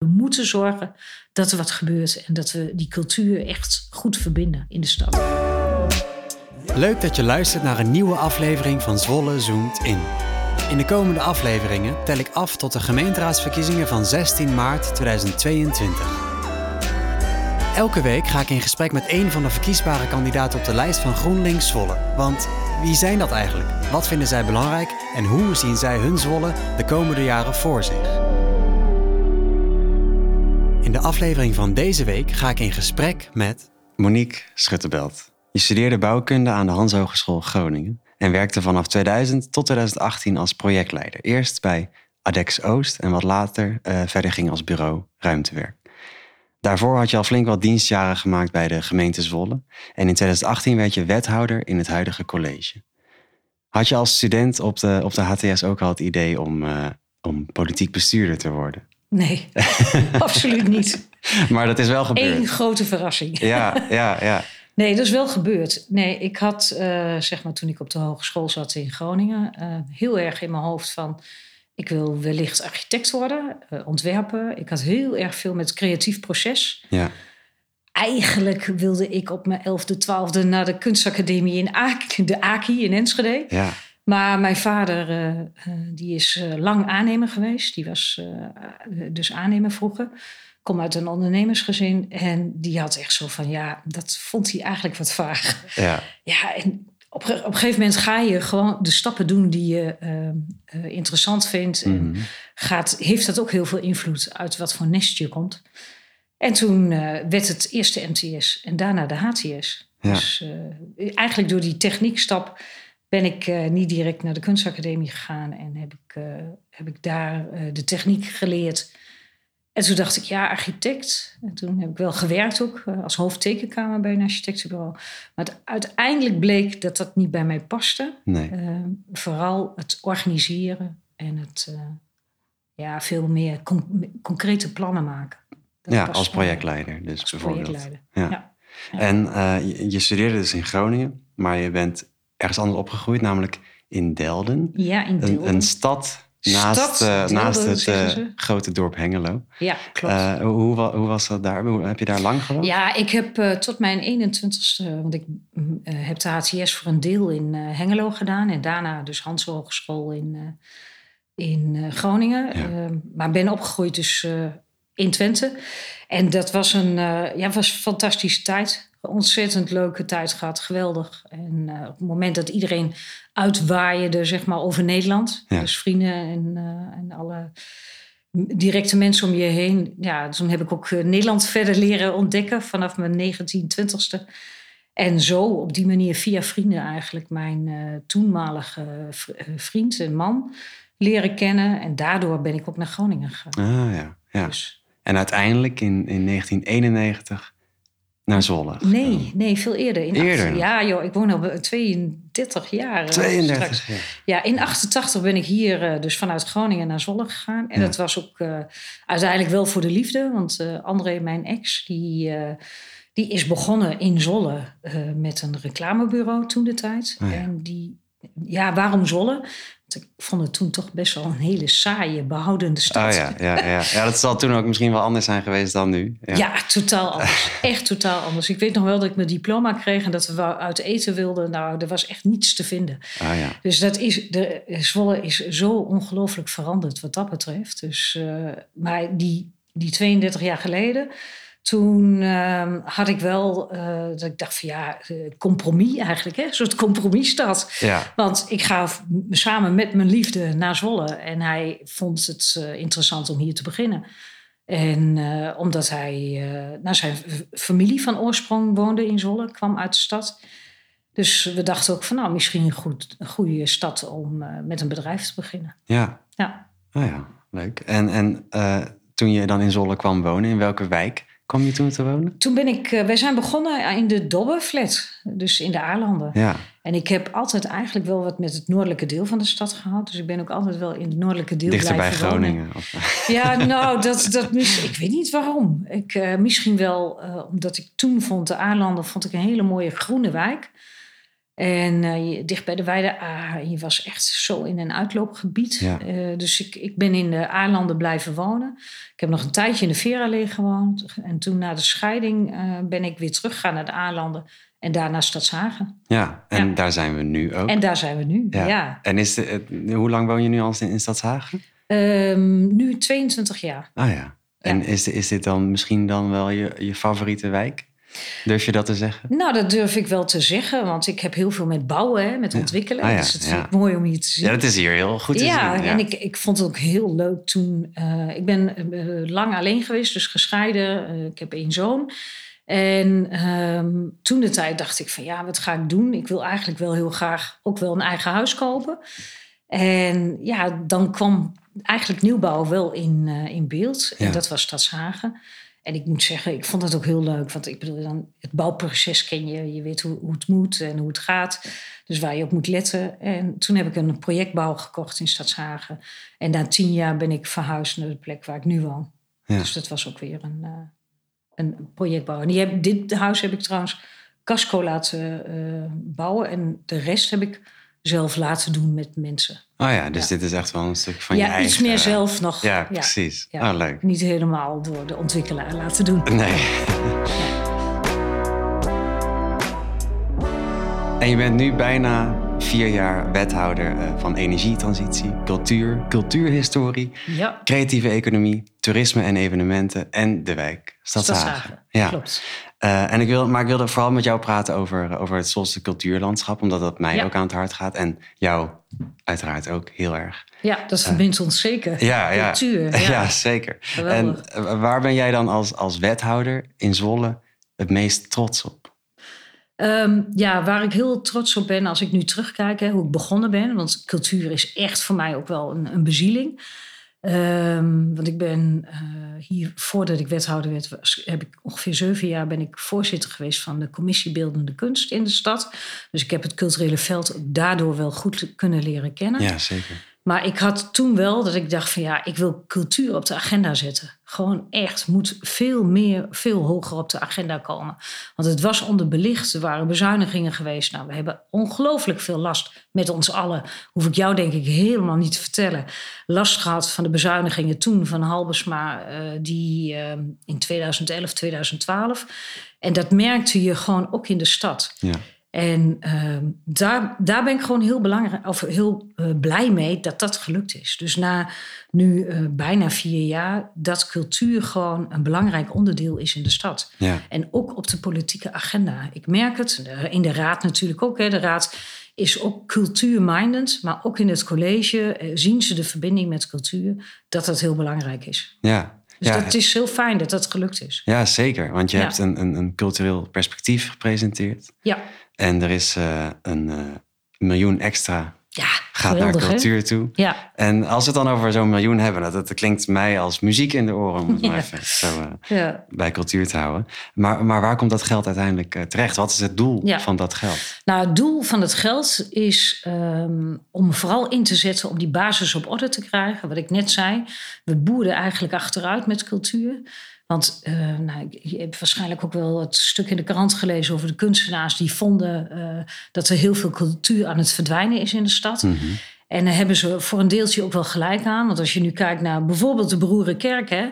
We moeten zorgen dat er wat gebeurt en dat we die cultuur echt goed verbinden in de stad. Leuk dat je luistert naar een nieuwe aflevering van Zwolle Zoomt In. In de komende afleveringen tel ik af tot de gemeenteraadsverkiezingen van 16 maart 2022. Elke week ga ik in gesprek met een van de verkiesbare kandidaten op de lijst van GroenLinks Zwolle. Want wie zijn dat eigenlijk? Wat vinden zij belangrijk? En hoe zien zij hun Zwolle de komende jaren voor zich? In de aflevering van deze week ga ik in gesprek met... Monique Schutterbelt. Je studeerde bouwkunde aan de Hans Hogeschool Groningen en werkte vanaf 2000 tot 2018 als projectleider. Eerst bij Adex Oost en wat later uh, verder ging als bureau ruimtewerk. Daarvoor had je al flink wat dienstjaren gemaakt bij de gemeente Zwolle. En in 2018 werd je wethouder in het huidige college. Had je als student op de, op de HTS ook al het idee om, uh, om politiek bestuurder te worden? Nee, absoluut niet. Maar dat is wel gebeurd. Eén grote verrassing. Ja, ja, ja. Nee, dat is wel gebeurd. Nee, ik had, uh, zeg maar, toen ik op de hogeschool zat in Groningen, uh, heel erg in mijn hoofd van ik wil wellicht architect worden, uh, ontwerpen. Ik had heel erg veel met het creatief proces. Ja. Eigenlijk wilde ik op mijn 11e, 12e naar de kunstacademie in Aki, de Aki in Enschede. Ja. Maar mijn vader, uh, uh, die is lang aannemer geweest. Die was dus aannemer vroeger. Kom uit een ondernemersgezin. En die had echt zo van, ja, dat vond hij eigenlijk wat vaag. Ja. Ja, en op, op een gegeven moment ga je gewoon de stappen doen die je uh, uh, interessant vindt. Mm -hmm. En gaat, heeft dat ook heel veel invloed uit wat voor nest je komt. En toen uh, werd het eerst de MTS en daarna de HTS. Ja. Dus eigenlijk door die techniekstap ben ik niet direct naar de kunstacademie gegaan. En heb ik, heb ik daar de techniek geleerd. En toen dacht ik, ja, architect. En toen heb ik wel gewerkt ook als hoofdtekenkamer bij een architectenbureau. Maar het, uiteindelijk bleek dat dat niet bij mij paste. Nee. Uh, vooral het organiseren en het ja, veel meer con concrete plannen maken. Dat ja, als projectleider dus als bijvoorbeeld. Projectleider. Ja. En je, je studeerde dus in Groningen, maar je bent ergens anders opgegroeid, namelijk in Delden. Ja, in Delden. Een, een stad Naast, Stad, uh, naast het uh, ze. grote dorp Hengelo. Ja, klopt. Uh, hoe, hoe, was dat daar? Hoe, heb je daar lang gewoond? Ja, ik heb tot mijn 21ste, want ik heb de HTS voor een deel in Hengelo gedaan. En daarna dus Hans Hogeschool in, in Groningen. Ja. maar ben opgegroeid dus in Twente. En dat was een, ja, was een fantastische tijd. Ontzettend leuke tijd gehad, geweldig. En op het moment dat iedereen uitwaaide zeg maar, over Nederland. Ja. Dus vrienden en, uh, en alle directe mensen om je heen. Ja, toen heb ik ook uh, Nederland verder leren ontdekken vanaf mijn 19, 20ste. En zo op die manier via vrienden eigenlijk mijn uh, toenmalige vriend en man leren kennen. En daardoor ben ik ook naar Groningen gegaan. Ah ja, ja. Dus. En uiteindelijk in, in 1991 naar Zwolle? Nee, nee, veel eerder. In eerder? 8, ja, joh, ik woon al 32 jaar. 32 straks. jaar. Ja, in 88 ben ik hier uh, dus vanuit Groningen naar Zwolle gegaan. En Ja. dat was ook uh, uiteindelijk wel voor de liefde. Want uh, André, mijn ex, die, die is begonnen in Zwolle met een reclamebureau toen de tijd. Oh ja. En die, ja, waarom Zwolle? Want ik vond het toen toch best wel een hele saaie, behoudende stad. Oh ja, ja, ja. ja, dat zal toen ook misschien wel anders zijn geweest dan nu. Ja, ja totaal anders. echt totaal anders. Ik weet nog wel dat ik mijn diploma kreeg en dat we uit eten wilden. Nou, er was echt niets te vinden. Oh ja. Dus dat is, de, Zwolle is zo ongelooflijk veranderd wat dat betreft. Dus, uh, maar die, die 32 jaar geleden, toen uh, had ik wel uh, dat ik dacht van ja, compromis eigenlijk, hè? een soort compromisstad. Ja. Want ik ga samen met mijn liefde naar Zwolle en hij vond het uh, interessant om hier te beginnen. En uh, omdat hij, nou, zijn familie van oorsprong woonde in Zwolle, kwam uit de stad. Dus we dachten ook van nou, misschien een, goed, een goede stad om met een bedrijf te beginnen. Ja. Ja. Oh ja, leuk. En, en toen je dan in Zwolle kwam wonen, in welke wijk kwam je toen te wonen? Toen ben ik, wij zijn begonnen in de Dobbenflat, dus in de Aarlanden. Ja. En ik heb altijd eigenlijk wel wat met het noordelijke deel van de stad gehad. Dus ik ben ook altijd wel in het noordelijke deel Dichter bij Groningen? Of... Ja, nou, dat, dat, ik weet niet waarom. Ik, uh, misschien wel uh, omdat ik toen vond, de Aarlanden vond ik een hele mooie groene wijk. En uh, je, dicht bij de Weide A. Je was echt zo in een uitloopgebied. Ja. Uh, dus ik, ik ben in de A-landen blijven wonen. Ik heb nog een tijdje in de Verallee gewoond. En toen na de scheiding uh, ben ik weer teruggegaan naar de A-landen. En daarna Stadshagen. Ja, en Ja. daar zijn we nu ook. En daar zijn we nu. Ja. En is de, hoe lang woon je nu al in, in Stadshagen? Ehm, nu 22 jaar. Ah ja. En is, is dit dan misschien dan wel je, je favoriete wijk? Durf je dat te zeggen? Nou, dat durf ik wel te zeggen. Want ik heb heel veel met bouwen, hè, met ontwikkelen. Ah ja, Dat is ja. mooi om hier te zien. Ja, dat is hier heel goed te ja, zien. en ik, ik vond het ook heel leuk toen. eh, ik ben eh, lang alleen geweest, dus gescheiden. Eh, ik heb één zoon. En ehm, toen de tijd dacht ik van ja, wat ga ik doen? Ik wil eigenlijk wel heel graag ook wel een eigen huis kopen. En ja, dan kwam eigenlijk nieuwbouw wel in, in beeld. Ja. En dat was Stadshagen. En ik moet zeggen, ik vond het ook heel leuk. Want ik bedoel, dan, het bouwproces ken je. Je weet hoe, hoe het moet en hoe het gaat. Dus waar je op moet letten. En toen heb ik een projectbouw gekocht in Stadshagen. En na tien jaar ben ik verhuisd naar de plek waar ik nu woon. Ja. Dus dat was ook weer een, eh, een projectbouw. En die heb, dit huis heb ik trouwens casco laten eh, bouwen. En de rest heb ik zelf laten doen met mensen. Oh ja, dus Ja. dit is echt wel een stuk van ja, je eigen... iets meer zelf nog. Ja, precies. Ja. Oh, leuk. Niet helemaal door de ontwikkelaar laten doen. Nee. En je bent nu bijna vier jaar wethouder eh, van energietransitie, cultuur, cultuurhistorie, Ja, creatieve economie, toerisme en evenementen en de wijk Stadshagen. Stadshagen. Ja. Klopt. Eh, en ik wil, maar ik wilde vooral met jou praten over, over het Zolse cultuurlandschap, omdat dat mij Ja. ook aan het hart gaat en jou uiteraard ook heel erg. Ja, dat verbindt ons zeker. Eh. Ja, ja. Cultuur. Ja, Ja. zeker. Geweldig. En eh, waar ben jij dan als, als wethouder in Zwolle het meest trots op? Ehm, ja, waar ik heel trots op ben als ik nu terugkijk, hè, hoe ik begonnen ben. Want cultuur is echt voor mij ook wel een, een bezieling. Ehm, want ik ben eh, hier, voordat ik wethouder werd, heb ik ongeveer zeven jaar ben ik voorzitter geweest van de commissie Beeldende Kunst in de stad. Dus ik heb het culturele veld daardoor wel goed kunnen leren kennen. Ja, zeker. Maar ik had toen wel dat ik dacht van ja, ik wil cultuur op de agenda zetten. Gewoon echt, moet veel meer, veel hoger op de agenda komen. Want het was onderbelicht, er waren bezuinigingen geweest. Nou, we hebben ongelooflijk veel last met ons allen. Hoef ik jou denk ik helemaal niet te vertellen. Last gehad van de bezuinigingen toen van Halbesma, eh, die eh, in 2011, 2012. En dat merkte je gewoon ook in de stad. Ja. En ehm, daar, daar ben ik gewoon heel, belangrijk, of heel eh, blij mee dat dat gelukt is. Dus na nu eh, bijna vier jaar, dat cultuur gewoon een belangrijk onderdeel is in de stad. Ja. En ook op de politieke agenda. Ik merk het, eh, in de raad natuurlijk ook. Hè. De raad is ook cultuurmindend, maar ook in het college zien ze de verbinding met cultuur, dat dat heel belangrijk is. Ja. Dus ja. dat is heel fijn dat dat gelukt is. ja, zeker. Want je Ja. hebt een, een, een cultureel perspectief gepresenteerd. Ja, En er is eh, een eh, miljoen extra ja gaat geweldig, naar cultuur toe. Ja, En als we het dan over zo'n miljoen hebben, dat, dat klinkt mij als muziek in de oren, om het maar even zo eh, ja. bij cultuur te houden. Maar, maar waar komt dat geld uiteindelijk terecht? Wat is het doel van dat geld? Nou, het doel van het geld is ehm, om vooral in te zetten om die basis op orde te krijgen. Wat ik net zei, we boerden eigenlijk achteruit met cultuur. Want eh, nou, je hebt waarschijnlijk ook wel het stuk in de krant gelezen over de kunstenaars die vonden eh, dat er heel veel cultuur aan het verdwijnen is in de stad. Mhm. En daar hebben ze voor een deeltje ook wel gelijk aan. Want als je nu kijkt naar bijvoorbeeld de Broerenkerk... Hè,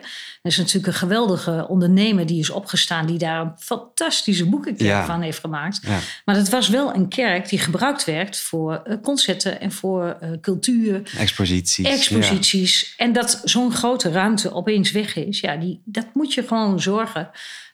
dat is natuurlijk een geweldige ondernemer die is opgestaan... die daar een fantastische boekenkerk Ja. van heeft gemaakt. Ja. Maar dat was wel een kerk die gebruikt werd voor eh, concerten... en voor eh, cultuur, Exposities. exposities. En dat zo'n grote ruimte opeens weg is... Ja, die, dat moet je gewoon zorgen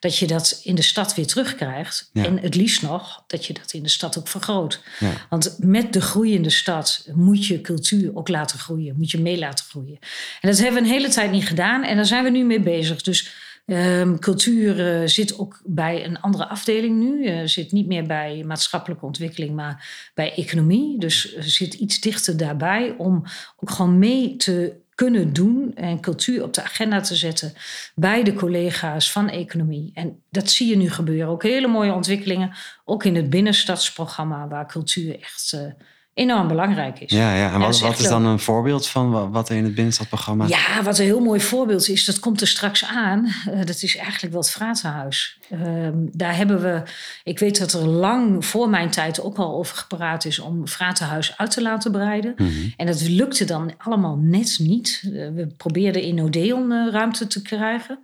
dat je dat in de stad weer terugkrijgt. Ja. En het liefst nog dat je dat in de stad ook vergroot. Ja. Want met de groeiende stad moet je cultuur ook laten groeien. Moet je mee laten groeien. En dat hebben we een hele tijd niet gedaan. En daar zijn we nu mee bezig. Dus ehm, cultuur eh, zit ook bij een andere afdeling nu. Eh, zit niet meer bij maatschappelijke ontwikkeling, maar bij economie. Dus eh, zit iets dichter daarbij om ook gewoon mee te kunnen doen en cultuur op de agenda te zetten bij de collega's van economie. En dat zie je nu gebeuren. Ook hele mooie ontwikkelingen, ook in het binnenstadsprogramma, waar cultuur echt, eh, enorm belangrijk is. Ja, ja. en wat, is wat dan een voorbeeld van wa- wat er in het binnenstadprogramma... Ja, wat een heel mooi voorbeeld is, dat komt er straks aan. Eh, dat is eigenlijk wel het Vratenhuis. Ehm, daar hebben we, ik weet dat er lang voor mijn tijd ook al over gepraat is om Vratenhuis uit te laten breiden. Mhm. En dat lukte dan allemaal net niet. Eh, we probeerden in Odeon eh, ruimte te krijgen.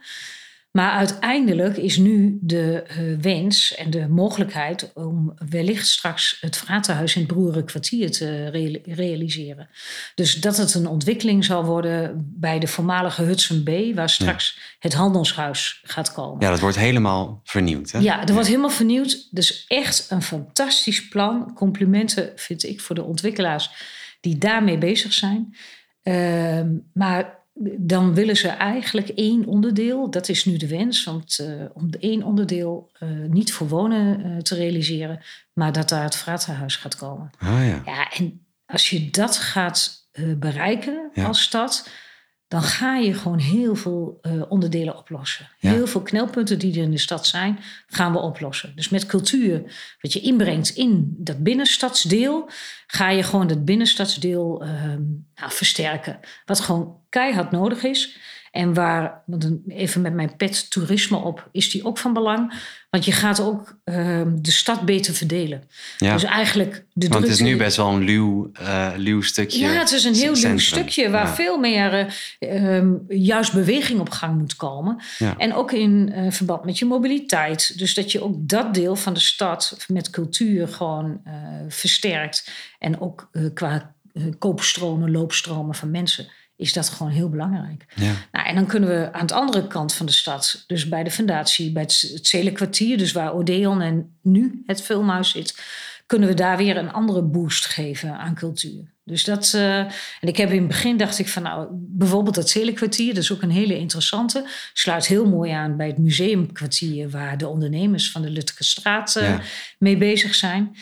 Maar uiteindelijk is nu de eh, wens en de mogelijkheid om wellicht straks het Vratenhuis in het Broerenkwartier te reali- realiseren. Dus dat het een ontwikkeling zal worden bij de voormalige Hudson Bay, waar straks het handelshuis gaat komen. Ja, dat wordt helemaal vernieuwd. Hè? Ja, er wordt helemaal vernieuwd. Dus echt een fantastisch plan. Complimenten vind ik voor de ontwikkelaars die daarmee bezig zijn. Ehm, maar dan willen ze eigenlijk één onderdeel, dat is nu de wens, want eh, om één onderdeel eh, niet voor wonen eh, te realiseren, maar dat daar het Vratenhuis gaat komen. Ah, ja. Ja, en als je dat gaat bereiken Ja. als stad, dan ga je gewoon heel veel eh, onderdelen oplossen. Ja. Heel veel knelpunten die er in de stad zijn, gaan we oplossen. Dus met cultuur, wat je inbrengt in dat binnenstadsdeel, ga je gewoon dat binnenstadsdeel ehm, nou, versterken. Wat gewoon keihard nodig is. En waar, even met mijn pet toerisme op, is die ook van belang. Want je gaat ook ehm, de stad beter verdelen. Ja. Dus eigenlijk de Want het is nu best wel een luw, luw stukje. ja, het is een heel centrum. nieuw stukje waar Ja. veel meer eh, ehm, juist beweging op gang moet komen. Ja. En ook in eh, verband met je mobiliteit. Dus dat je ook dat deel van de stad met cultuur gewoon versterkt. En ook qua koopstromen, loopstromen van mensen is dat gewoon heel belangrijk. Ja. Nou, en dan kunnen we aan de andere kant van de stad, dus bij de fundatie, bij het, het Zelenkwartier, dus waar Odeon en nu het filmhuis zit, kunnen we daar weer een andere boost geven aan cultuur. Dus dat, eh, en ik heb in het begin dacht ik van nou, bijvoorbeeld dat Zelenkwartier, dat is ook een hele interessante, sluit heel mooi aan bij het museumkwartier waar de ondernemers van de Lutkestraat eh Ja. mee bezig zijn.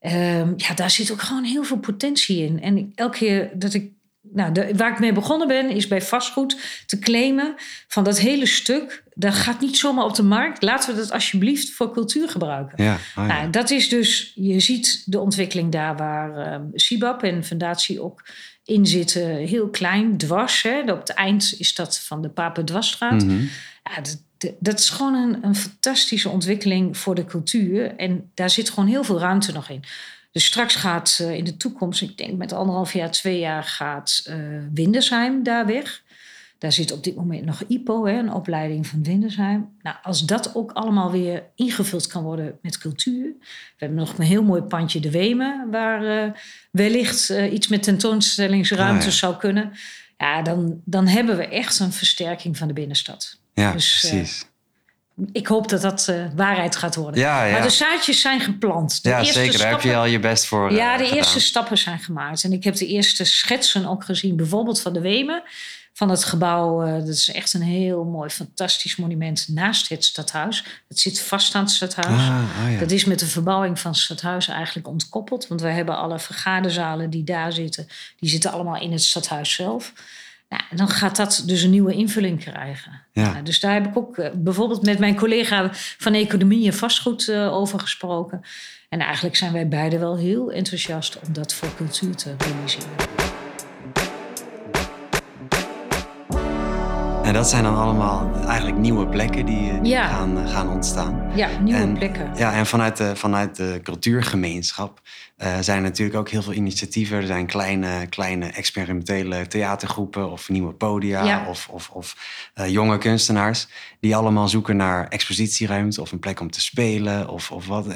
Ehm, ja, daar zit ook gewoon heel veel potentie in. En ik- elke keer dat ik nou, de, waar ik mee begonnen ben, is bij vastgoed te claimen van dat hele stuk. Dat gaat niet zomaar op de markt. Laten we dat alsjeblieft voor cultuur gebruiken. Ja. Ah, ja. Nou, dat is dus, je ziet de ontwikkeling daar waar Sibab en Fundatie ook in zitten. Heel klein, dwars. Hè. Op het eind is dat van de Papendwarsstraat. Mhm. Ja, dat, dat- dat is gewoon een, een fantastische ontwikkeling voor de cultuur. En daar zit gewoon heel veel ruimte nog in. Dus straks gaat eh, in de toekomst, ik denk met anderhalf jaar, twee jaar, gaat Windesheim daar weg. Daar zit op dit moment nog IPO, hè, een opleiding van Windesheim. Nou, als dat ook allemaal weer ingevuld kan worden met cultuur. We hebben nog een heel mooi pandje De Wemen, waar eh, wellicht iets met tentoonstellingsruimte Ah, ja. zou kunnen. Ja, dan, dan hebben we echt een versterking van de binnenstad. ja, dus, precies. Ik hoop dat dat eh, waarheid gaat worden. Ja, ja. Maar de zaadjes zijn geplant. De ja, eerste zeker. Daar heb je al je best voor eh, Ja, de gedaan. eerste stappen zijn gemaakt. En ik heb de eerste schetsen ook gezien, bijvoorbeeld van de Wemen. Van het gebouw, eh, dat is echt een heel mooi, fantastisch monument naast het stadhuis. Het zit vast aan het stadhuis. Ah, ah. Dat is met de verbouwing van het stadhuis eigenlijk ontkoppeld. Want we hebben alle vergaderzalen die daar zitten, die zitten allemaal in het stadhuis zelf. Nou, dan gaat dat dus een nieuwe invulling krijgen. Ja. Nou, dus daar heb ik ook eh, bijvoorbeeld met mijn collega van Economie en Vastgoed eh, over gesproken. En eigenlijk zijn wij beiden wel heel enthousiast om dat voor cultuur te realiseren. En dat zijn dan allemaal eigenlijk nieuwe plekken die, eh, die Ja. gaan, eh, gaan ontstaan. Ja, nieuwe En- plekken. Ja, en vanuit de, vanuit de cultuurgemeenschap eh, zijn er natuurlijk ook heel veel initiatieven. Er zijn kleine, kleine experimentele theatergroepen of nieuwe podia Ja. of, of, of jonge kunstenaars die allemaal zoeken naar expositieruimte of een plek om te spelen of, of wat.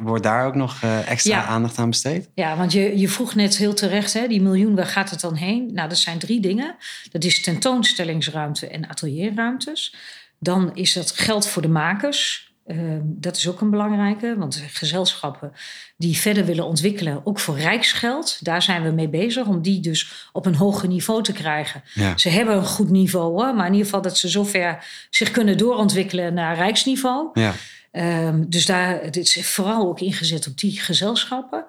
Wordt daar ook nog extra Ja. aandacht aan besteed? Ja, want je, je vroeg net heel terecht, hè, die miljoen, waar gaat het dan heen? Nou, dat zijn drie dingen. Dat is tentoonstellingsruimte en atelierruimtes. Dan is dat geld voor de makers. Ehm, dat is ook een belangrijke, want gezelschappen die verder willen ontwikkelen, ook voor rijksgeld, daar zijn we mee bezig om die dus op een hoger niveau te krijgen. Ja. Ze hebben een goed niveau, hoor, maar in ieder geval dat ze zover zich kunnen doorontwikkelen naar rijksniveau. Ja. Ehm, dus daar het is vooral ook ingezet op die gezelschappen.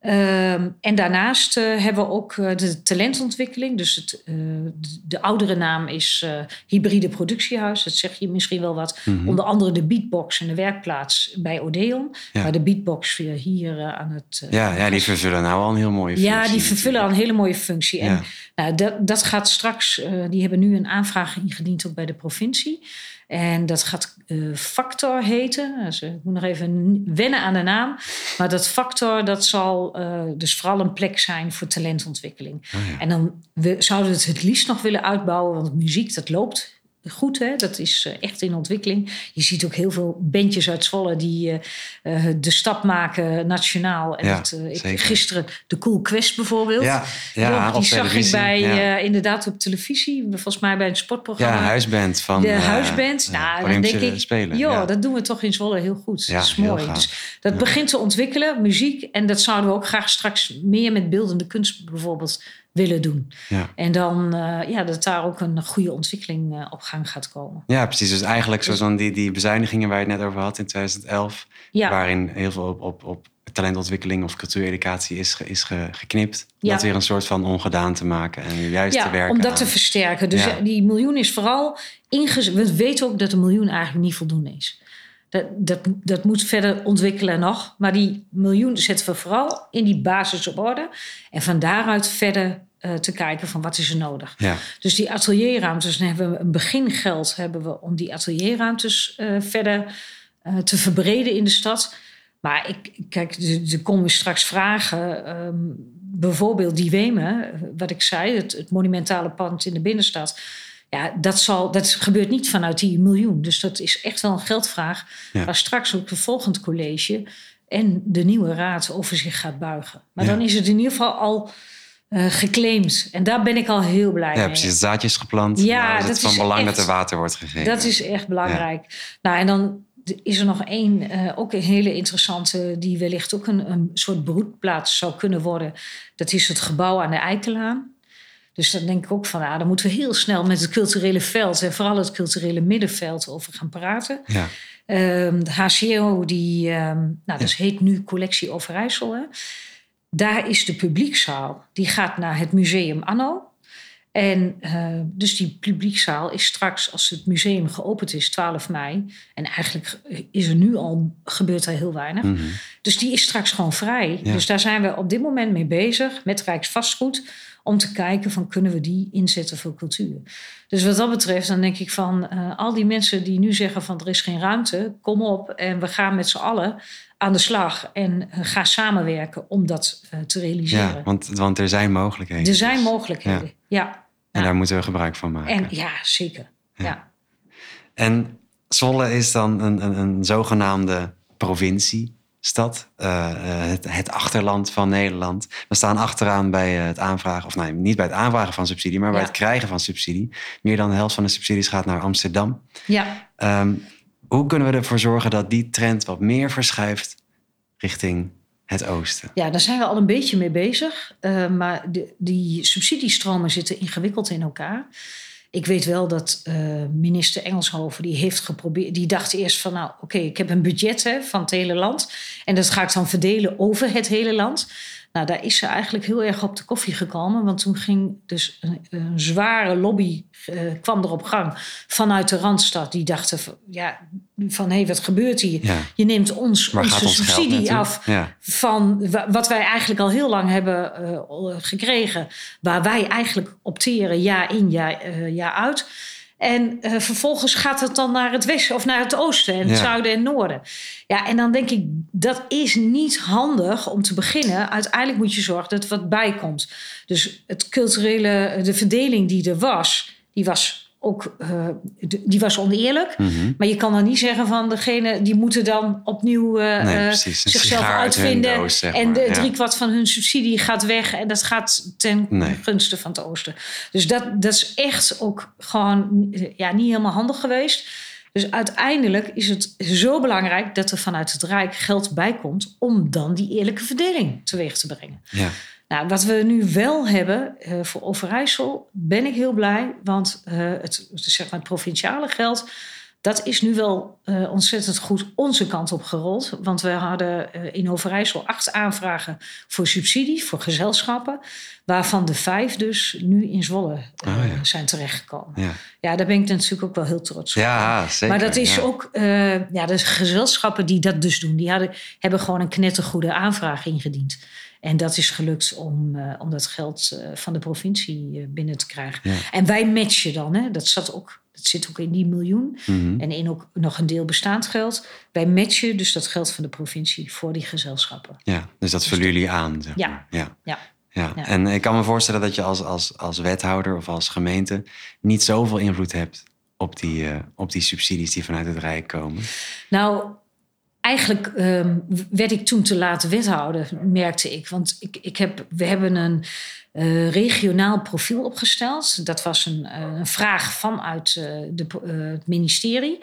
Ehm, en daarnaast uh, hebben we ook uh, de talentontwikkeling. Dus het, uh, de, de, oudere naam is Hybride Productiehuis. Dat zeg je misschien wel wat. Mm -hmm. Onder andere de Beatbox en de werkplaats bij Odeon. Ja. Maar de Beatbox weer hier aan het... ja, ja, die vervullen nou al een heel mooie functie. Ja, die vervullen al een hele mooie functie. En nou, dat, dat gaat straks... die hebben nu een aanvraag ingediend ook bij de provincie. En dat gaat uh, Factor heten. Dus, ik moet nog even wennen aan de naam. Maar dat Factor, dat zal uh, dus vooral een plek zijn voor talentontwikkeling. Oh ja. En dan we, zouden we het het liefst nog willen uitbouwen, want muziek, dat loopt goed. Hè? Dat is uh, echt in ontwikkeling. Je ziet ook heel veel bandjes uit Zwolle die uh, de stap maken nationaal. En Ja, dat, uh, ik, gisteren de Cool Quest bijvoorbeeld. Ja, ja, die zag ik bij, ja. eh, inderdaad op televisie. Volgens mij bij een sportprogramma. Ja, huisband van de eh, huisband. eh, nou, dan denk ik, Spelen. joh, dat doen we toch in Zwolle heel goed. Dat is mooi. Dus dat begint te ontwikkelen, muziek. En dat zouden we ook graag straks meer met beeldende kunst bijvoorbeeld willen doen. Ja. En dan eh, ja, dat daar ook een goede ontwikkeling eh, op gang gaat komen. ja, precies. Dus eigenlijk zoals dan die, die bezuinigingen waar je het net over had in 2011. Ja, Waarin heel veel op, op, op talentontwikkeling of cultuureducatie is, is ge- geknipt. Ja. Dat weer een soort van ongedaan te maken en juist te ja werken om dat aan- te versterken. Dus Ja. die miljoen is vooral ingezet. We weten ook dat een miljoen eigenlijk niet voldoende is. Dat, dat, dat moet verder ontwikkelen nog. Maar die miljoen zetten we vooral in die basis op orde. En van daaruit verder eh, te kijken van wat is er nodig. Ja, Dus die atelierruimtes, dan hebben we een begingeld hebben we om die atelierruimtes eh, verder eh, te verbreden in de stad. Maar ik, kijk, er komen straks vragen. ehm, bijvoorbeeld die Wemen, wat ik zei, het, het monumentale pand in de binnenstad. Ja, dat, zal, dat gebeurt niet vanuit die miljoen. Dus dat is echt wel een geldvraag. Ja. Waar straks ook het volgend college en de nieuwe raad over zich gaat buigen. Maar Ja. dan is het in ieder geval al eh, geclaimd. En daar ben ik al heel blij ja mee. precies. Het zaadje is geplant. Ja, Nou is het van is belang echt- dat er water wordt gegeven. Dat is echt belangrijk. Nou, en dan is er nog één, eh, ook een hele interessante, die wellicht ook een, een soort broedplaats zou kunnen worden. Dat is het gebouw aan de Eikelaan. Dus dan denk ik ook van, ja, dan moeten we heel snel met het culturele veld en vooral het culturele middenveld over gaan praten. Ja, Ehm, de HCO, die, ehm, nou, dat heet nu Collectie Overijssel. Hè? Daar is de publiekzaal. Die gaat naar het Museum Anno. En eh, dus die publiekzaal is straks, als het museum geopend is, 12 mei. En eigenlijk is er nu al, gebeurt er heel weinig. mhm. Dus die is straks gewoon vrij. Ja. Dus daar zijn we op dit moment mee bezig met Rijksvastgoed. Om te kijken van kunnen we die inzetten voor cultuur. Dus wat dat betreft dan denk ik van eh, al die mensen die nu zeggen van er is geen ruimte. Kom op en we gaan met z'n allen aan de slag. En ga samenwerken om dat eh, te realiseren. ja want, want er zijn mogelijkheden. er zijn dus. mogelijkheden. Ja. En Ja. daar moeten we gebruik van maken. En ja, zeker. Ja. En Zwolle is dan een, een, een zogenaamde provinciestad. eh, eh, het, het achterland van Nederland. We staan achteraan bij het aanvragen, of nee, niet bij het aanvragen van subsidie, maar bij het krijgen van subsidie. Meer dan de helft van de subsidies gaat naar Amsterdam. ja. Ehm, hoe kunnen we ervoor zorgen dat die trend wat meer verschuift richting het oosten? Ja, daar zijn we al een beetje mee bezig. Eh, maar die subsidiestromen zitten ingewikkeld in elkaar. Ik weet wel dat eh, minister Engelshoven die heeft geprobeerd. Die dacht eerst van, nou, oké, ik heb een budget hè, van het hele land en dat ga ik dan verdelen over het hele land. Nou, daar is ze eigenlijk heel erg op de koffie gekomen, want toen ging dus een, een zware lobby eh, kwam er op gang vanuit de randstad. Die dachten van, ja, van hé, hey, wat gebeurt hier? Ja. Je neemt ons Waar onze subsidie af Ja. van wa- wat wij eigenlijk al heel lang hebben eh, gekregen. Waar wij eigenlijk opteren jaar in, jaar, eh, jaar uit. En eh, vervolgens gaat het dan naar het westen of naar het oosten en het Ja. zuiden en noorden. Ja, en dan denk ik, dat is niet handig om te beginnen. Uiteindelijk moet je zorgen dat er wat bij komt. Dus het culturele, de verdeling die er was, die was ook eh, die was oneerlijk. Mhm. Maar je kan dan niet zeggen van degene die moeten dan opnieuw eh, Nee, eh, zichzelf uit uitvinden. doos, zeg en de ja. driekwart van hun subsidie gaat weg. En dat gaat ten Nee. gunste van het oosten. Dus dat, dat is echt ook gewoon ja, niet helemaal handig geweest. Dus uiteindelijk is het zo belangrijk dat er vanuit het Rijk geld bij komt om dan die eerlijke verdeling teweeg te brengen. Ja. Nou, wat we nu wel hebben eh, voor Overijssel, ben ik heel blij. Want eh, het, zeg maar, het provinciale geld, Dat is nu wel uh, ontzettend goed onze kant op gerold. Want we hadden uh, in Overijssel acht aanvragen voor subsidie, voor gezelschappen. Waarvan de vijf dus nu in Zwolle uh, oh, ja. zijn terechtgekomen. Ja. ja, daar ben ik natuurlijk ook wel heel trots op. Ja, zeker. Maar dat is ja. ook, ja, de gezelschappen die dat dus doen, die hadden, hebben gewoon een knettergoede aanvraag ingediend. En dat is gelukt om, uh, om dat geld uh, van de provincie uh, binnen te krijgen. Ja. En wij matchen dan, hè? Dat, zat ook, dat zit ook in die miljoen. Mm -hmm. En in ook nog een deel bestaand geld. Wij matchen dus dat geld van de provincie voor die gezelschappen. Ja, dus dat vullen jullie aan. Zeg ja. ja. ja. Ja. ja. en ik kan me voorstellen dat je als, als, als wethouder of als gemeente niet zoveel invloed hebt op die, op die subsidies die vanuit het Rijk komen. Nou, eigenlijk um, werd ik toen te laat wethouder, merkte ik. Want ik, ik heb, we hebben een uh, regionaal profiel opgesteld. Dat was een, uh, een vraag vanuit uh, de, het ministerie.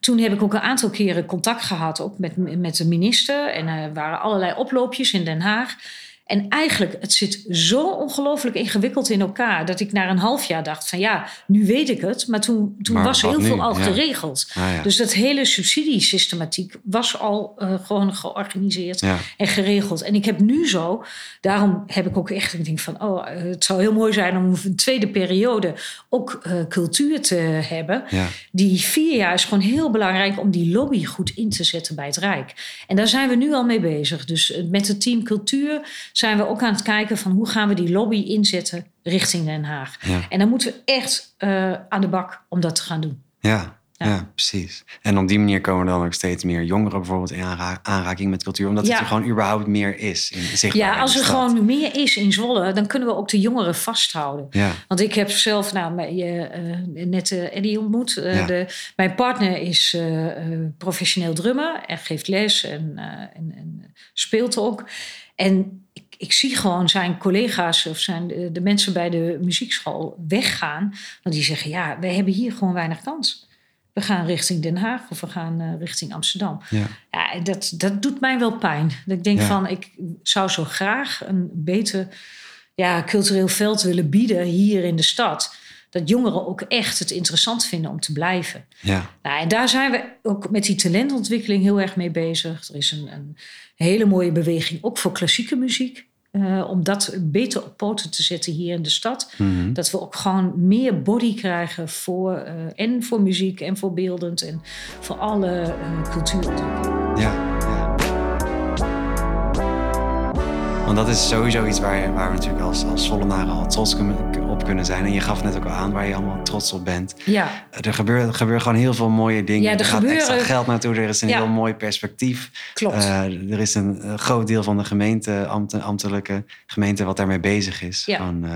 Toen heb ik ook een aantal keren contact gehad, ook met, met de minister. En er waren allerlei oploopjes in Den Haag. En eigenlijk, het zit zo ongelooflijk ingewikkeld in elkaar... dat ik na een half jaar dacht van ja, nu weet ik het. Maar toen, toen maar was heel nu? veel al ja. geregeld. Ah, ja. Dus dat hele subsidiesystematiek was al uh, gewoon georganiseerd ja. en geregeld. En ik heb nu zo, daarom heb ik ook echt... ik denk van, oh, het zou heel mooi zijn om een tweede periode... ook uh, cultuur te hebben. Die vier jaar is gewoon heel belangrijk... om die lobby goed in te zetten bij het Rijk. En daar zijn we nu al mee bezig. Dus met het team cultuur zijn we ook aan het kijken van hoe gaan we die lobby inzetten richting Den Haag. Ja. En dan moeten we echt uh, aan de bak om dat te gaan doen. Ja, ja. ja. precies. En op die manier komen dan ook steeds meer jongeren bijvoorbeeld in aanraking met cultuur. Omdat ja. het er gewoon überhaupt meer is. In, ja, als er gewoon meer is in Zwolle, dan kunnen we ook de jongeren vasthouden. Ja. Want ik heb zelf nou, je, uh, net uh, Eddie ontmoet. Uh, de, mijn partner is professioneel drummer en geeft les en, en, en speelt ook. En ik, zie gewoon zijn collega's of zijn de, de, mensen bij de muziekschool weggaan. Want die zeggen, ja, we hebben hier gewoon weinig kans. We gaan richting Den Haag of we gaan uh, richting Amsterdam. Ja. ja, dat, dat doet mij wel pijn. Dat ik denk ja. van, ik zou zo graag een beter ja, cultureel veld willen bieden hier in de stad dat jongeren ook echt het interessant vinden om te blijven. Ja. Nou, en daar zijn we ook met die talentontwikkeling heel erg mee bezig. Er is een, een hele mooie beweging, ook voor klassieke muziek. Uh, om dat beter op poten te zetten hier in de stad. Mm -hmm. Dat we ook gewoon meer body krijgen voor, uh, en voor muziek en voor beeldend en voor alle uh, cultuurontwikkeling. Ja, ja. Want dat is sowieso iets waar, waar we natuurlijk als, als Zollenaren al trots op kunnen zijn. En je gaf net ook al aan waar je allemaal trots op bent. Ja. Er gebeuren, er gebeuren gewoon heel veel mooie dingen. Ja, er, er gaat gebeuren... extra geld naartoe. Er is een Ja. heel mooi perspectief. Klopt. Uh, er is een uh, groot deel van de gemeente, ambt, ambtelijke gemeente, wat daarmee bezig is. Ja. Van, uh,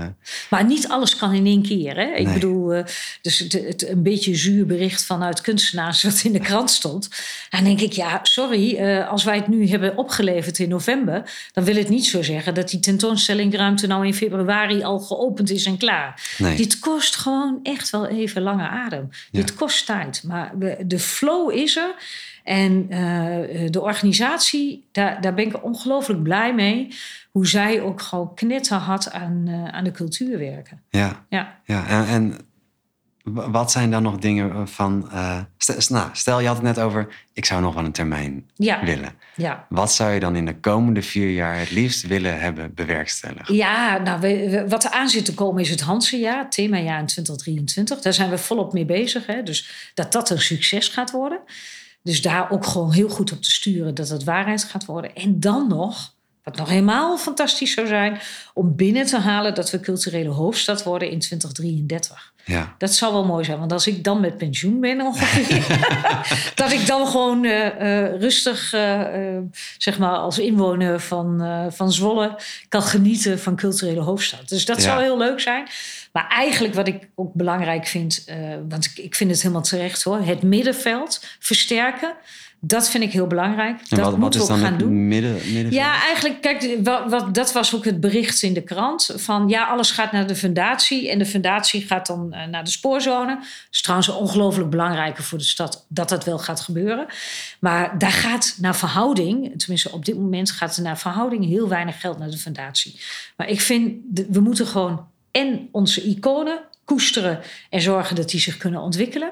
Maar niet alles kan in één keer. Hè? Ik Nee. bedoel, eh, dus het, het, een beetje zuur bericht vanuit kunstenaars wat in de krant stond. Dan denk ik, ja, sorry, eh, als wij het nu hebben opgeleverd in november, dan wil het niet zo zeggen dat die tentoonstellingruimte nou in februari al geopend is en klaar. Nee. Dit kost gewoon echt wel even lange adem. Ja. Dit kost tijd. Maar de flow is er. En uh, de organisatie, daar, daar ben ik ongelooflijk blij mee. Hoe zij ook gewoon knetterhard aan, uh, aan de cultuur werken. Ja, Ja. ja. En, en wat zijn dan nog dingen van... Uh, stel, nou, stel, je had het net over... ik zou nog wel een termijn Ja. willen. Ja. Wat zou je dan in de komende vier jaar het liefst willen hebben bewerkstelligd? Ja, nou, we, we- wat er aan zit te komen is het Hansenjaar, themajaar in 2023. Daar zijn we volop mee bezig. Hè? Dus dat dat een succes gaat worden. Dus daar ook gewoon heel goed op te sturen dat het waarheid gaat worden. En dan nog, wat nog helemaal fantastisch zou zijn, om binnen te halen dat we culturele hoofdstad worden in 2033. Ja, Dat zou wel mooi zijn, want als ik dan met pensioen ben ongeveer, dat ik dan gewoon eh, eh, rustig, eh, zeg maar, als inwoner van, van Zwolle kan genieten van culturele hoofdstad. Dus dat Ja. zou heel leuk zijn. Maar eigenlijk wat ik ook belangrijk vind, want ik, ik vind het helemaal terecht hoor, het middenveld versterken. Dat vind ik heel belangrijk. en dat wat, moeten we ook gaan doen. midden, middenveld? Ja, eigenlijk, kijk, wat, wat, dat was ook het bericht in de krant. Van ja, alles gaat naar de fundatie. En de fundatie gaat dan eh, naar de spoorzone. Dat is trouwens ongelooflijk belangrijker voor de stad dat dat wel gaat gebeuren. Maar daar gaat naar verhouding, tenminste op dit moment gaat er naar verhouding heel weinig geld naar de fundatie. Maar ik vind, we moeten gewoon en onze iconen koesteren en zorgen dat die zich kunnen ontwikkelen.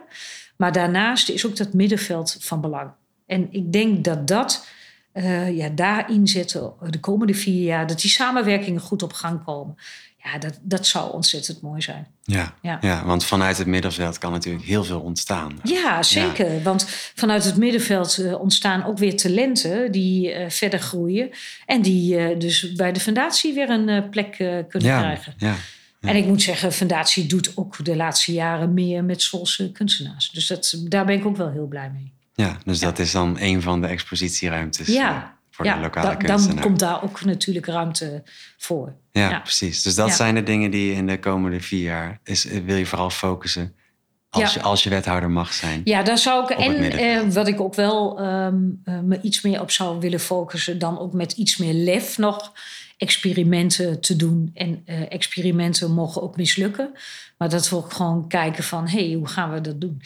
Maar daarnaast is ook dat middenveld van belang. En ik denk dat dat uh, ja, daarin zetten de komende vier jaar, dat die samenwerkingen goed op gang komen. Ja, dat, dat zou ontzettend mooi zijn. Ja, ja. ja, want vanuit het middenveld kan natuurlijk heel veel ontstaan. Ja, zeker. Want vanuit het middenveld uh, ontstaan ook weer talenten die uh, verder groeien. En die dus bij de fundatie weer een plek kunnen krijgen. Ja. En ik moet zeggen, Fundatie doet ook de laatste jaren meer met Zwolse kunstenaars. Dus dat, daar ben ik ook wel heel blij mee. Ja, dus dat is dan een van de expositieruimtes ja. Eh, voor de lokale da, Dan komt daar ook natuurlijk ruimte voor. Ja, precies. Dus dat zijn de dingen die in de komende vier jaar... Is, eh, wil je vooral focussen als, je, als je wethouder mag zijn. Ja, daar zou ik. En eh, wat ik ook wel ehm, me iets meer op zou willen focussen, dan ook met iets meer lef nog experimenten te doen. En uh, experimenten mogen ook mislukken. Maar dat we ook gewoon kijken van, hé, hey, hoe gaan we dat doen?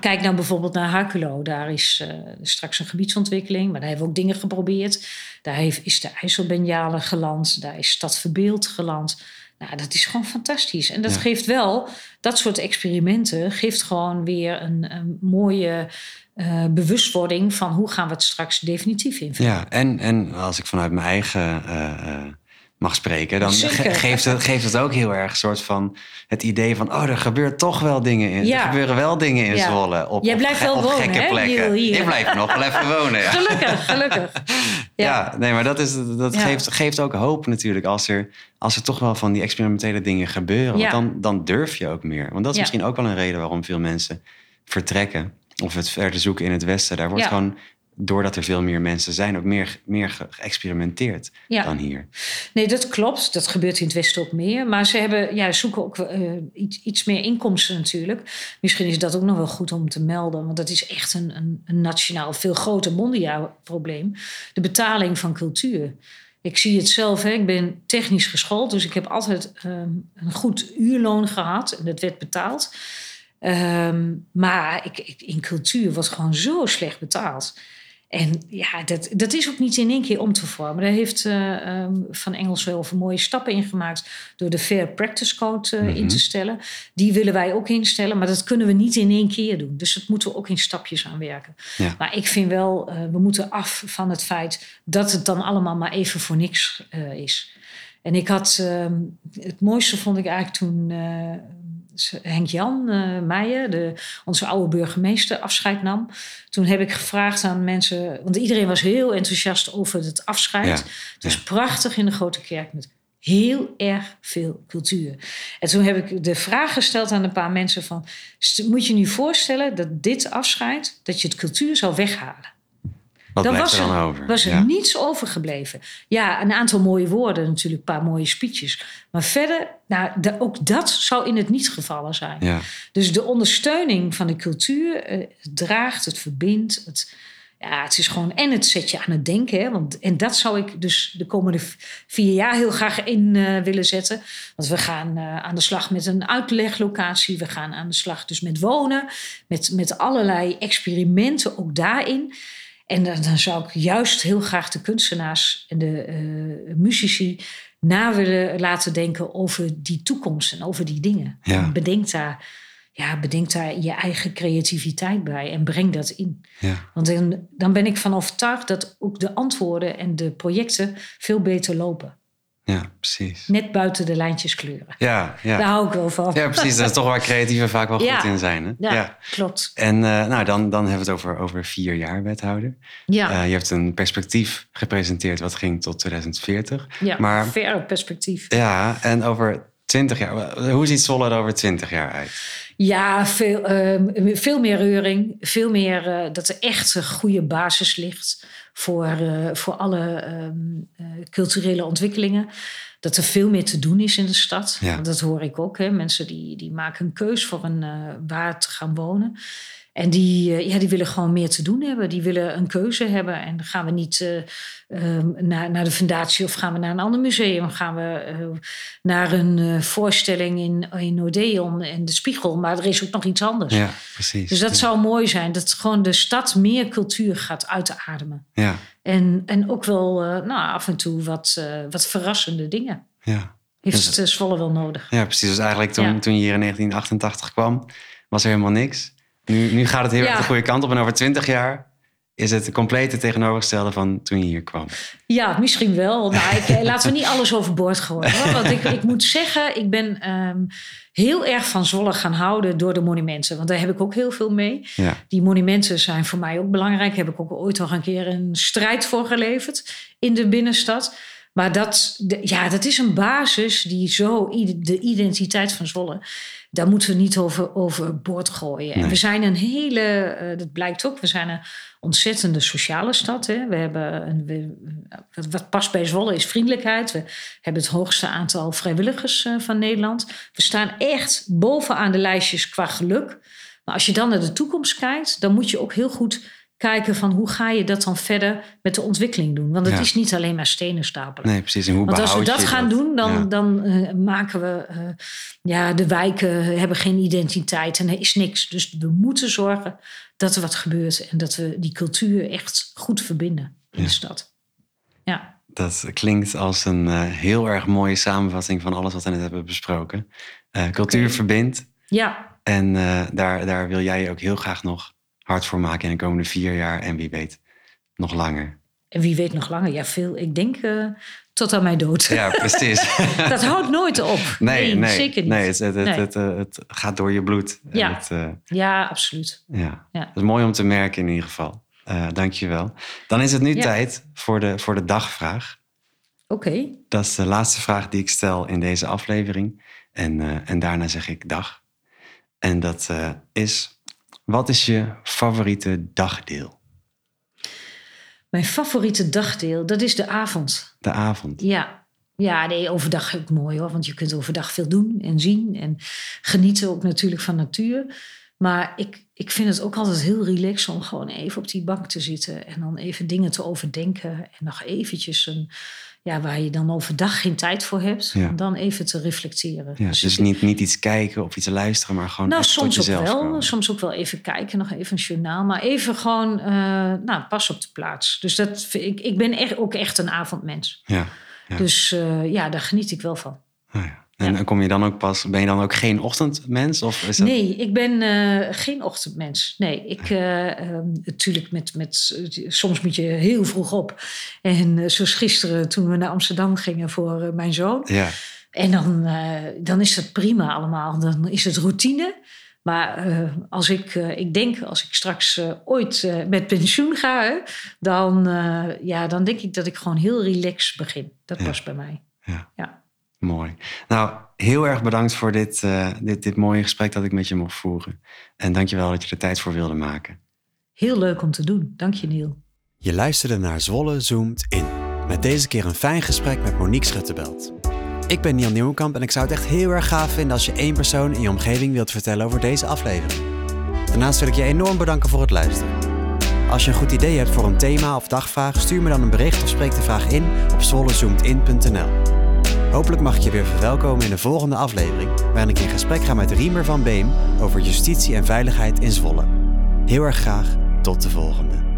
Kijk nou bijvoorbeeld naar Hakulo. Daar is uh, straks een gebiedsontwikkeling. Maar daar hebben we ook dingen geprobeerd. Daar heeft, is de IJsselbenjale geland. Daar is Stad Verbeeld geland. Nou, dat is gewoon fantastisch. En dat geeft wel, dat soort experimenten geeft gewoon weer een, een mooie uh, bewustwording van hoe gaan we het straks definitief invullen. Ja, en, en als ik vanuit mijn eigen uh, mag spreken, dan geeft het, geeft het ook heel erg een soort van het idee van, oh, er gebeurt toch wel dingen in. Ja. Er gebeuren wel dingen in ja. Zwolle. Op, Jij blijft wel wonen, gekke plekken. Hier, Je blijft nog wel even wonen. Ja. Gelukkig, gelukkig. Ja, nee, maar dat, is, dat geeft, geeft ook hoop natuurlijk als er, als er toch wel van die experimentele dingen gebeuren. Want dan, dan durf je ook meer. Want dat is misschien ook wel een reden waarom veel mensen vertrekken of het verder zoeken in het Westen. Daar wordt gewoon, doordat er veel meer mensen zijn, ook meer, meer geëxperimenteerd dan hier. Nee, dat klopt. Dat gebeurt in het Westen ook meer. Maar ze hebben, ja, zoeken ook uh, iets, iets meer inkomsten natuurlijk. Misschien is dat ook nog wel goed om te melden. Want dat is echt een, een, een nationaal, veel groter mondiaal probleem. De betaling van cultuur. Ik zie het zelf, hè. ik ben technisch geschoold, dus ik heb altijd um, een goed uurloon gehad en dat werd betaald. Um, maar ik, ik, in cultuur wordt gewoon zo slecht betaald. En ja, dat, dat is ook niet in één keer om te vormen. Daar heeft uh, um, Van Engels wel veel mooie stappen in gemaakt... door de Fair Practice Code uh, in te mhm. stellen. Die willen wij ook instellen, maar dat kunnen we niet in één keer doen. Dus dat moeten we ook in stapjes aan werken. Ja. Maar ik vind wel, uh, we moeten af van het feit... dat het dan allemaal maar even voor niks is. En ik had, ehm, het mooiste vond ik eigenlijk toen Henk-Jan uh, Meijer, de, onze oude burgemeester, afscheid nam. Toen heb ik gevraagd aan mensen, want iedereen was heel enthousiast over het afscheid. het was prachtig in de grote kerk met heel erg veel cultuur. En toen heb ik de vraag gesteld aan een paar mensen van... moet je nu voorstellen dat dit afscheid, dat je het cultuur zou weghalen? Wat dan was er dan over? was er niets overgebleven. Ja, een aantal mooie woorden, natuurlijk, een paar mooie speeches. Maar verder, nou, ook dat zou in het niet gevallen zijn. Ja. Dus de ondersteuning van de cultuur, eh, het draagt, het verbindt. Het, ja, het is gewoon. En het zet je aan het denken. Hè, want, en dat zou ik dus de komende vier jaar heel graag in uh, willen zetten. Want we gaan uh, aan de slag met een uitleglocatie. We gaan aan de slag dus met wonen. Met, met allerlei experimenten ook daarin. En dan, dan, zou ik juist heel graag de kunstenaars en de uh, muzici na willen laten denken over die toekomst en over die dingen. Ja. Bedenk daar, ja, bedenk daar je eigen creativiteit bij en breng dat in. Ja. Want dan, dan ben ik van overtuigd dat ook de antwoorden en de projecten veel beter lopen. Ja, precies. Net buiten de lijntjes kleuren. Ja, ja. Daar hou ik wel van. Ja, precies. Dat is toch waar creatieven vaak wel goed in zijn. Hè? Ja, ja, klopt. En uh, nou, dan, dan hebben we het over, over vier jaar wethouder. Ja. Uh, je hebt een perspectief gepresenteerd wat ging tot 2040. Ja, maar, verre perspectief. Ja, en over 20 jaar. Hoe ziet Zwolle er over 20 jaar uit? Ja, veel, uh, veel meer reuring. Veel meer uh, dat er echt een goede basis ligt voor, uh, voor alle uh, culturele ontwikkelingen. Dat er veel meer te doen is in de stad. Ja. Dat hoor ik ook. Hè. Mensen die, die maken een keus voor een, waar te gaan wonen. En die, eh, ja, die willen gewoon meer te doen hebben. Die willen een keuze hebben. En dan gaan we niet uh, naar, naar de fundatie of gaan we naar een ander museum. Gaan we uh, naar een voorstelling in, in Odeon en de Spiegel. Maar er is ook nog iets anders. Ja, precies. Dus dat zou mooi zijn. Dat gewoon de stad meer cultuur gaat uitademen. Ja. En, en ook wel nou, af en toe wat, wat verrassende dingen. Ja. Heeft dus, Zwolle wel nodig. Ja, precies. Dus eigenlijk toen, toen je hier in 1988 kwam, was er helemaal niks. Nu, nu gaat het heel Ja. erg de goede kant op. En over twintig jaar is het de complete tegenovergestelde van toen je hier kwam. Ja, misschien wel. Nou, ik, eh, laten we niet alles overboord gooien. Hoor. Want ik, ik moet zeggen, ik ben ehm, heel erg van Zwolle gaan houden door de monumenten. Want daar heb ik ook heel veel mee. Ja, Die monumenten zijn voor mij ook belangrijk. Heb ik ook ooit nog een keer een strijd voor geleverd in de binnenstad. Maar dat, de- ja, dat is een basis die zo de identiteit van Zwolle. Daar moeten we niet over, over boord gooien. En we zijn een hele, eh, dat blijkt ook, we zijn een ontzettende sociale stad. Hè. We hebben een, we, wat- wat past bij Zwolle is vriendelijkheid. We hebben het hoogste aantal vrijwilligers eh, van Nederland. We staan echt bovenaan de lijstjes qua geluk. Maar als je dan naar de toekomst kijkt, dan moet je ook heel goed kijken van hoe ga je dat dan verder met de ontwikkeling doen. Want het Ja. is niet alleen maar stenen stapelen. nee, precies. En hoe Want als we dat gaan doen, dan, Ja. dan eh, maken we... eh, ja, de wijken hebben geen identiteit en er is niks. Dus we moeten zorgen dat er wat gebeurt... en dat we die cultuur echt goed verbinden in de stad. Ja, Dat klinkt als een eh, heel erg mooie samenvatting van alles wat we net hebben besproken. Cultuur verbindt. ja, En daar, daar wil jij ook heel graag nog hard voor maken in de komende vier jaar. En wie weet, nog langer. en wie weet nog langer. Ja, veel. Ik denk eh, tot aan mijn dood. Ja, precies. dat houdt nooit op. nee, nee, zeker niet. Nee, het, het, het, Nee. Het, eh, het gaat door je bloed. Ja. Het, eh, Ja, absoluut. ja. Ja. Dat is mooi om te merken in ieder geval. Eh Dank je wel. Dan is het nu Ja. tijd voor de, voor de dagvraag. Oké, Dat is de laatste vraag die ik stel in deze aflevering. En, en daarna zeg ik dag. En dat is, wat is je favoriete dagdeel? mijn favoriete dagdeel, dat is de avond. De avond. Ja. Ja, nee, overdag ook mooi hoor. Want je kunt overdag veel doen en zien. En genieten ook natuurlijk van natuur. Maar ik, ik vind het ook altijd heel relaxed om gewoon even op die bank te zitten. En dan even dingen te overdenken. En nog eventjes een, ja, waar je dan overdag geen tijd voor hebt. Ja. Om dan even te reflecteren. Ja, dus niet, niet iets kijken of iets luisteren, maar gewoon Nou, echt tot soms ook jezelf wel. komen. Soms ook wel even kijken, nog even een journaal. Maar even gewoon, eh, nou, pas op de plaats. Dus dat, vind ik, ik ben echt, ook echt een avondmens. Ja. Ja. Dus eh, ja, daar geniet ik wel van. Oh ja. En, Ja. kom je dan ook pas, ben je dan ook geen ochtendmens? Of is dat... Nee, ik ben eh, geen ochtendmens. Nee, ik eh, ehm, natuurlijk met, met. Soms moet je heel vroeg op. En eh, zoals gisteren toen we naar Amsterdam gingen voor mijn zoon. Ja, En dan, dan is dat prima allemaal. Dan is het routine. Maar als ik, ik denk, als ik straks ooit met pensioen ga, dan, ja, dan denk ik dat ik gewoon heel relaxed begin. Dat Ja. past bij mij. ja. Ja. Mooi. Nou, heel erg bedankt voor dit, eh, dit, dit mooie gesprek dat ik met je mocht voeren. En dankjewel dat je er tijd voor wilde maken. Heel leuk om te doen. Dank je, Neil. Je luisterde naar Zwolle Zoomt In. Met deze keer een fijn gesprek met Monique Schuttebelt. Ik ben Niel Nieuwenkamp en ik zou het echt heel erg gaaf vinden als je één persoon in je omgeving wilt vertellen over deze aflevering. Daarnaast wil ik je enorm bedanken voor het luisteren. Als je een goed idee hebt voor een thema of dagvraag, stuur me dan een bericht of spreek de vraag in op zwollezoomtin.nl. Hopelijk mag ik je weer verwelkomen in de volgende aflevering, waarin ik in gesprek ga met Riemer van Beem over justitie en veiligheid in Zwolle. Heel erg graag, tot de volgende.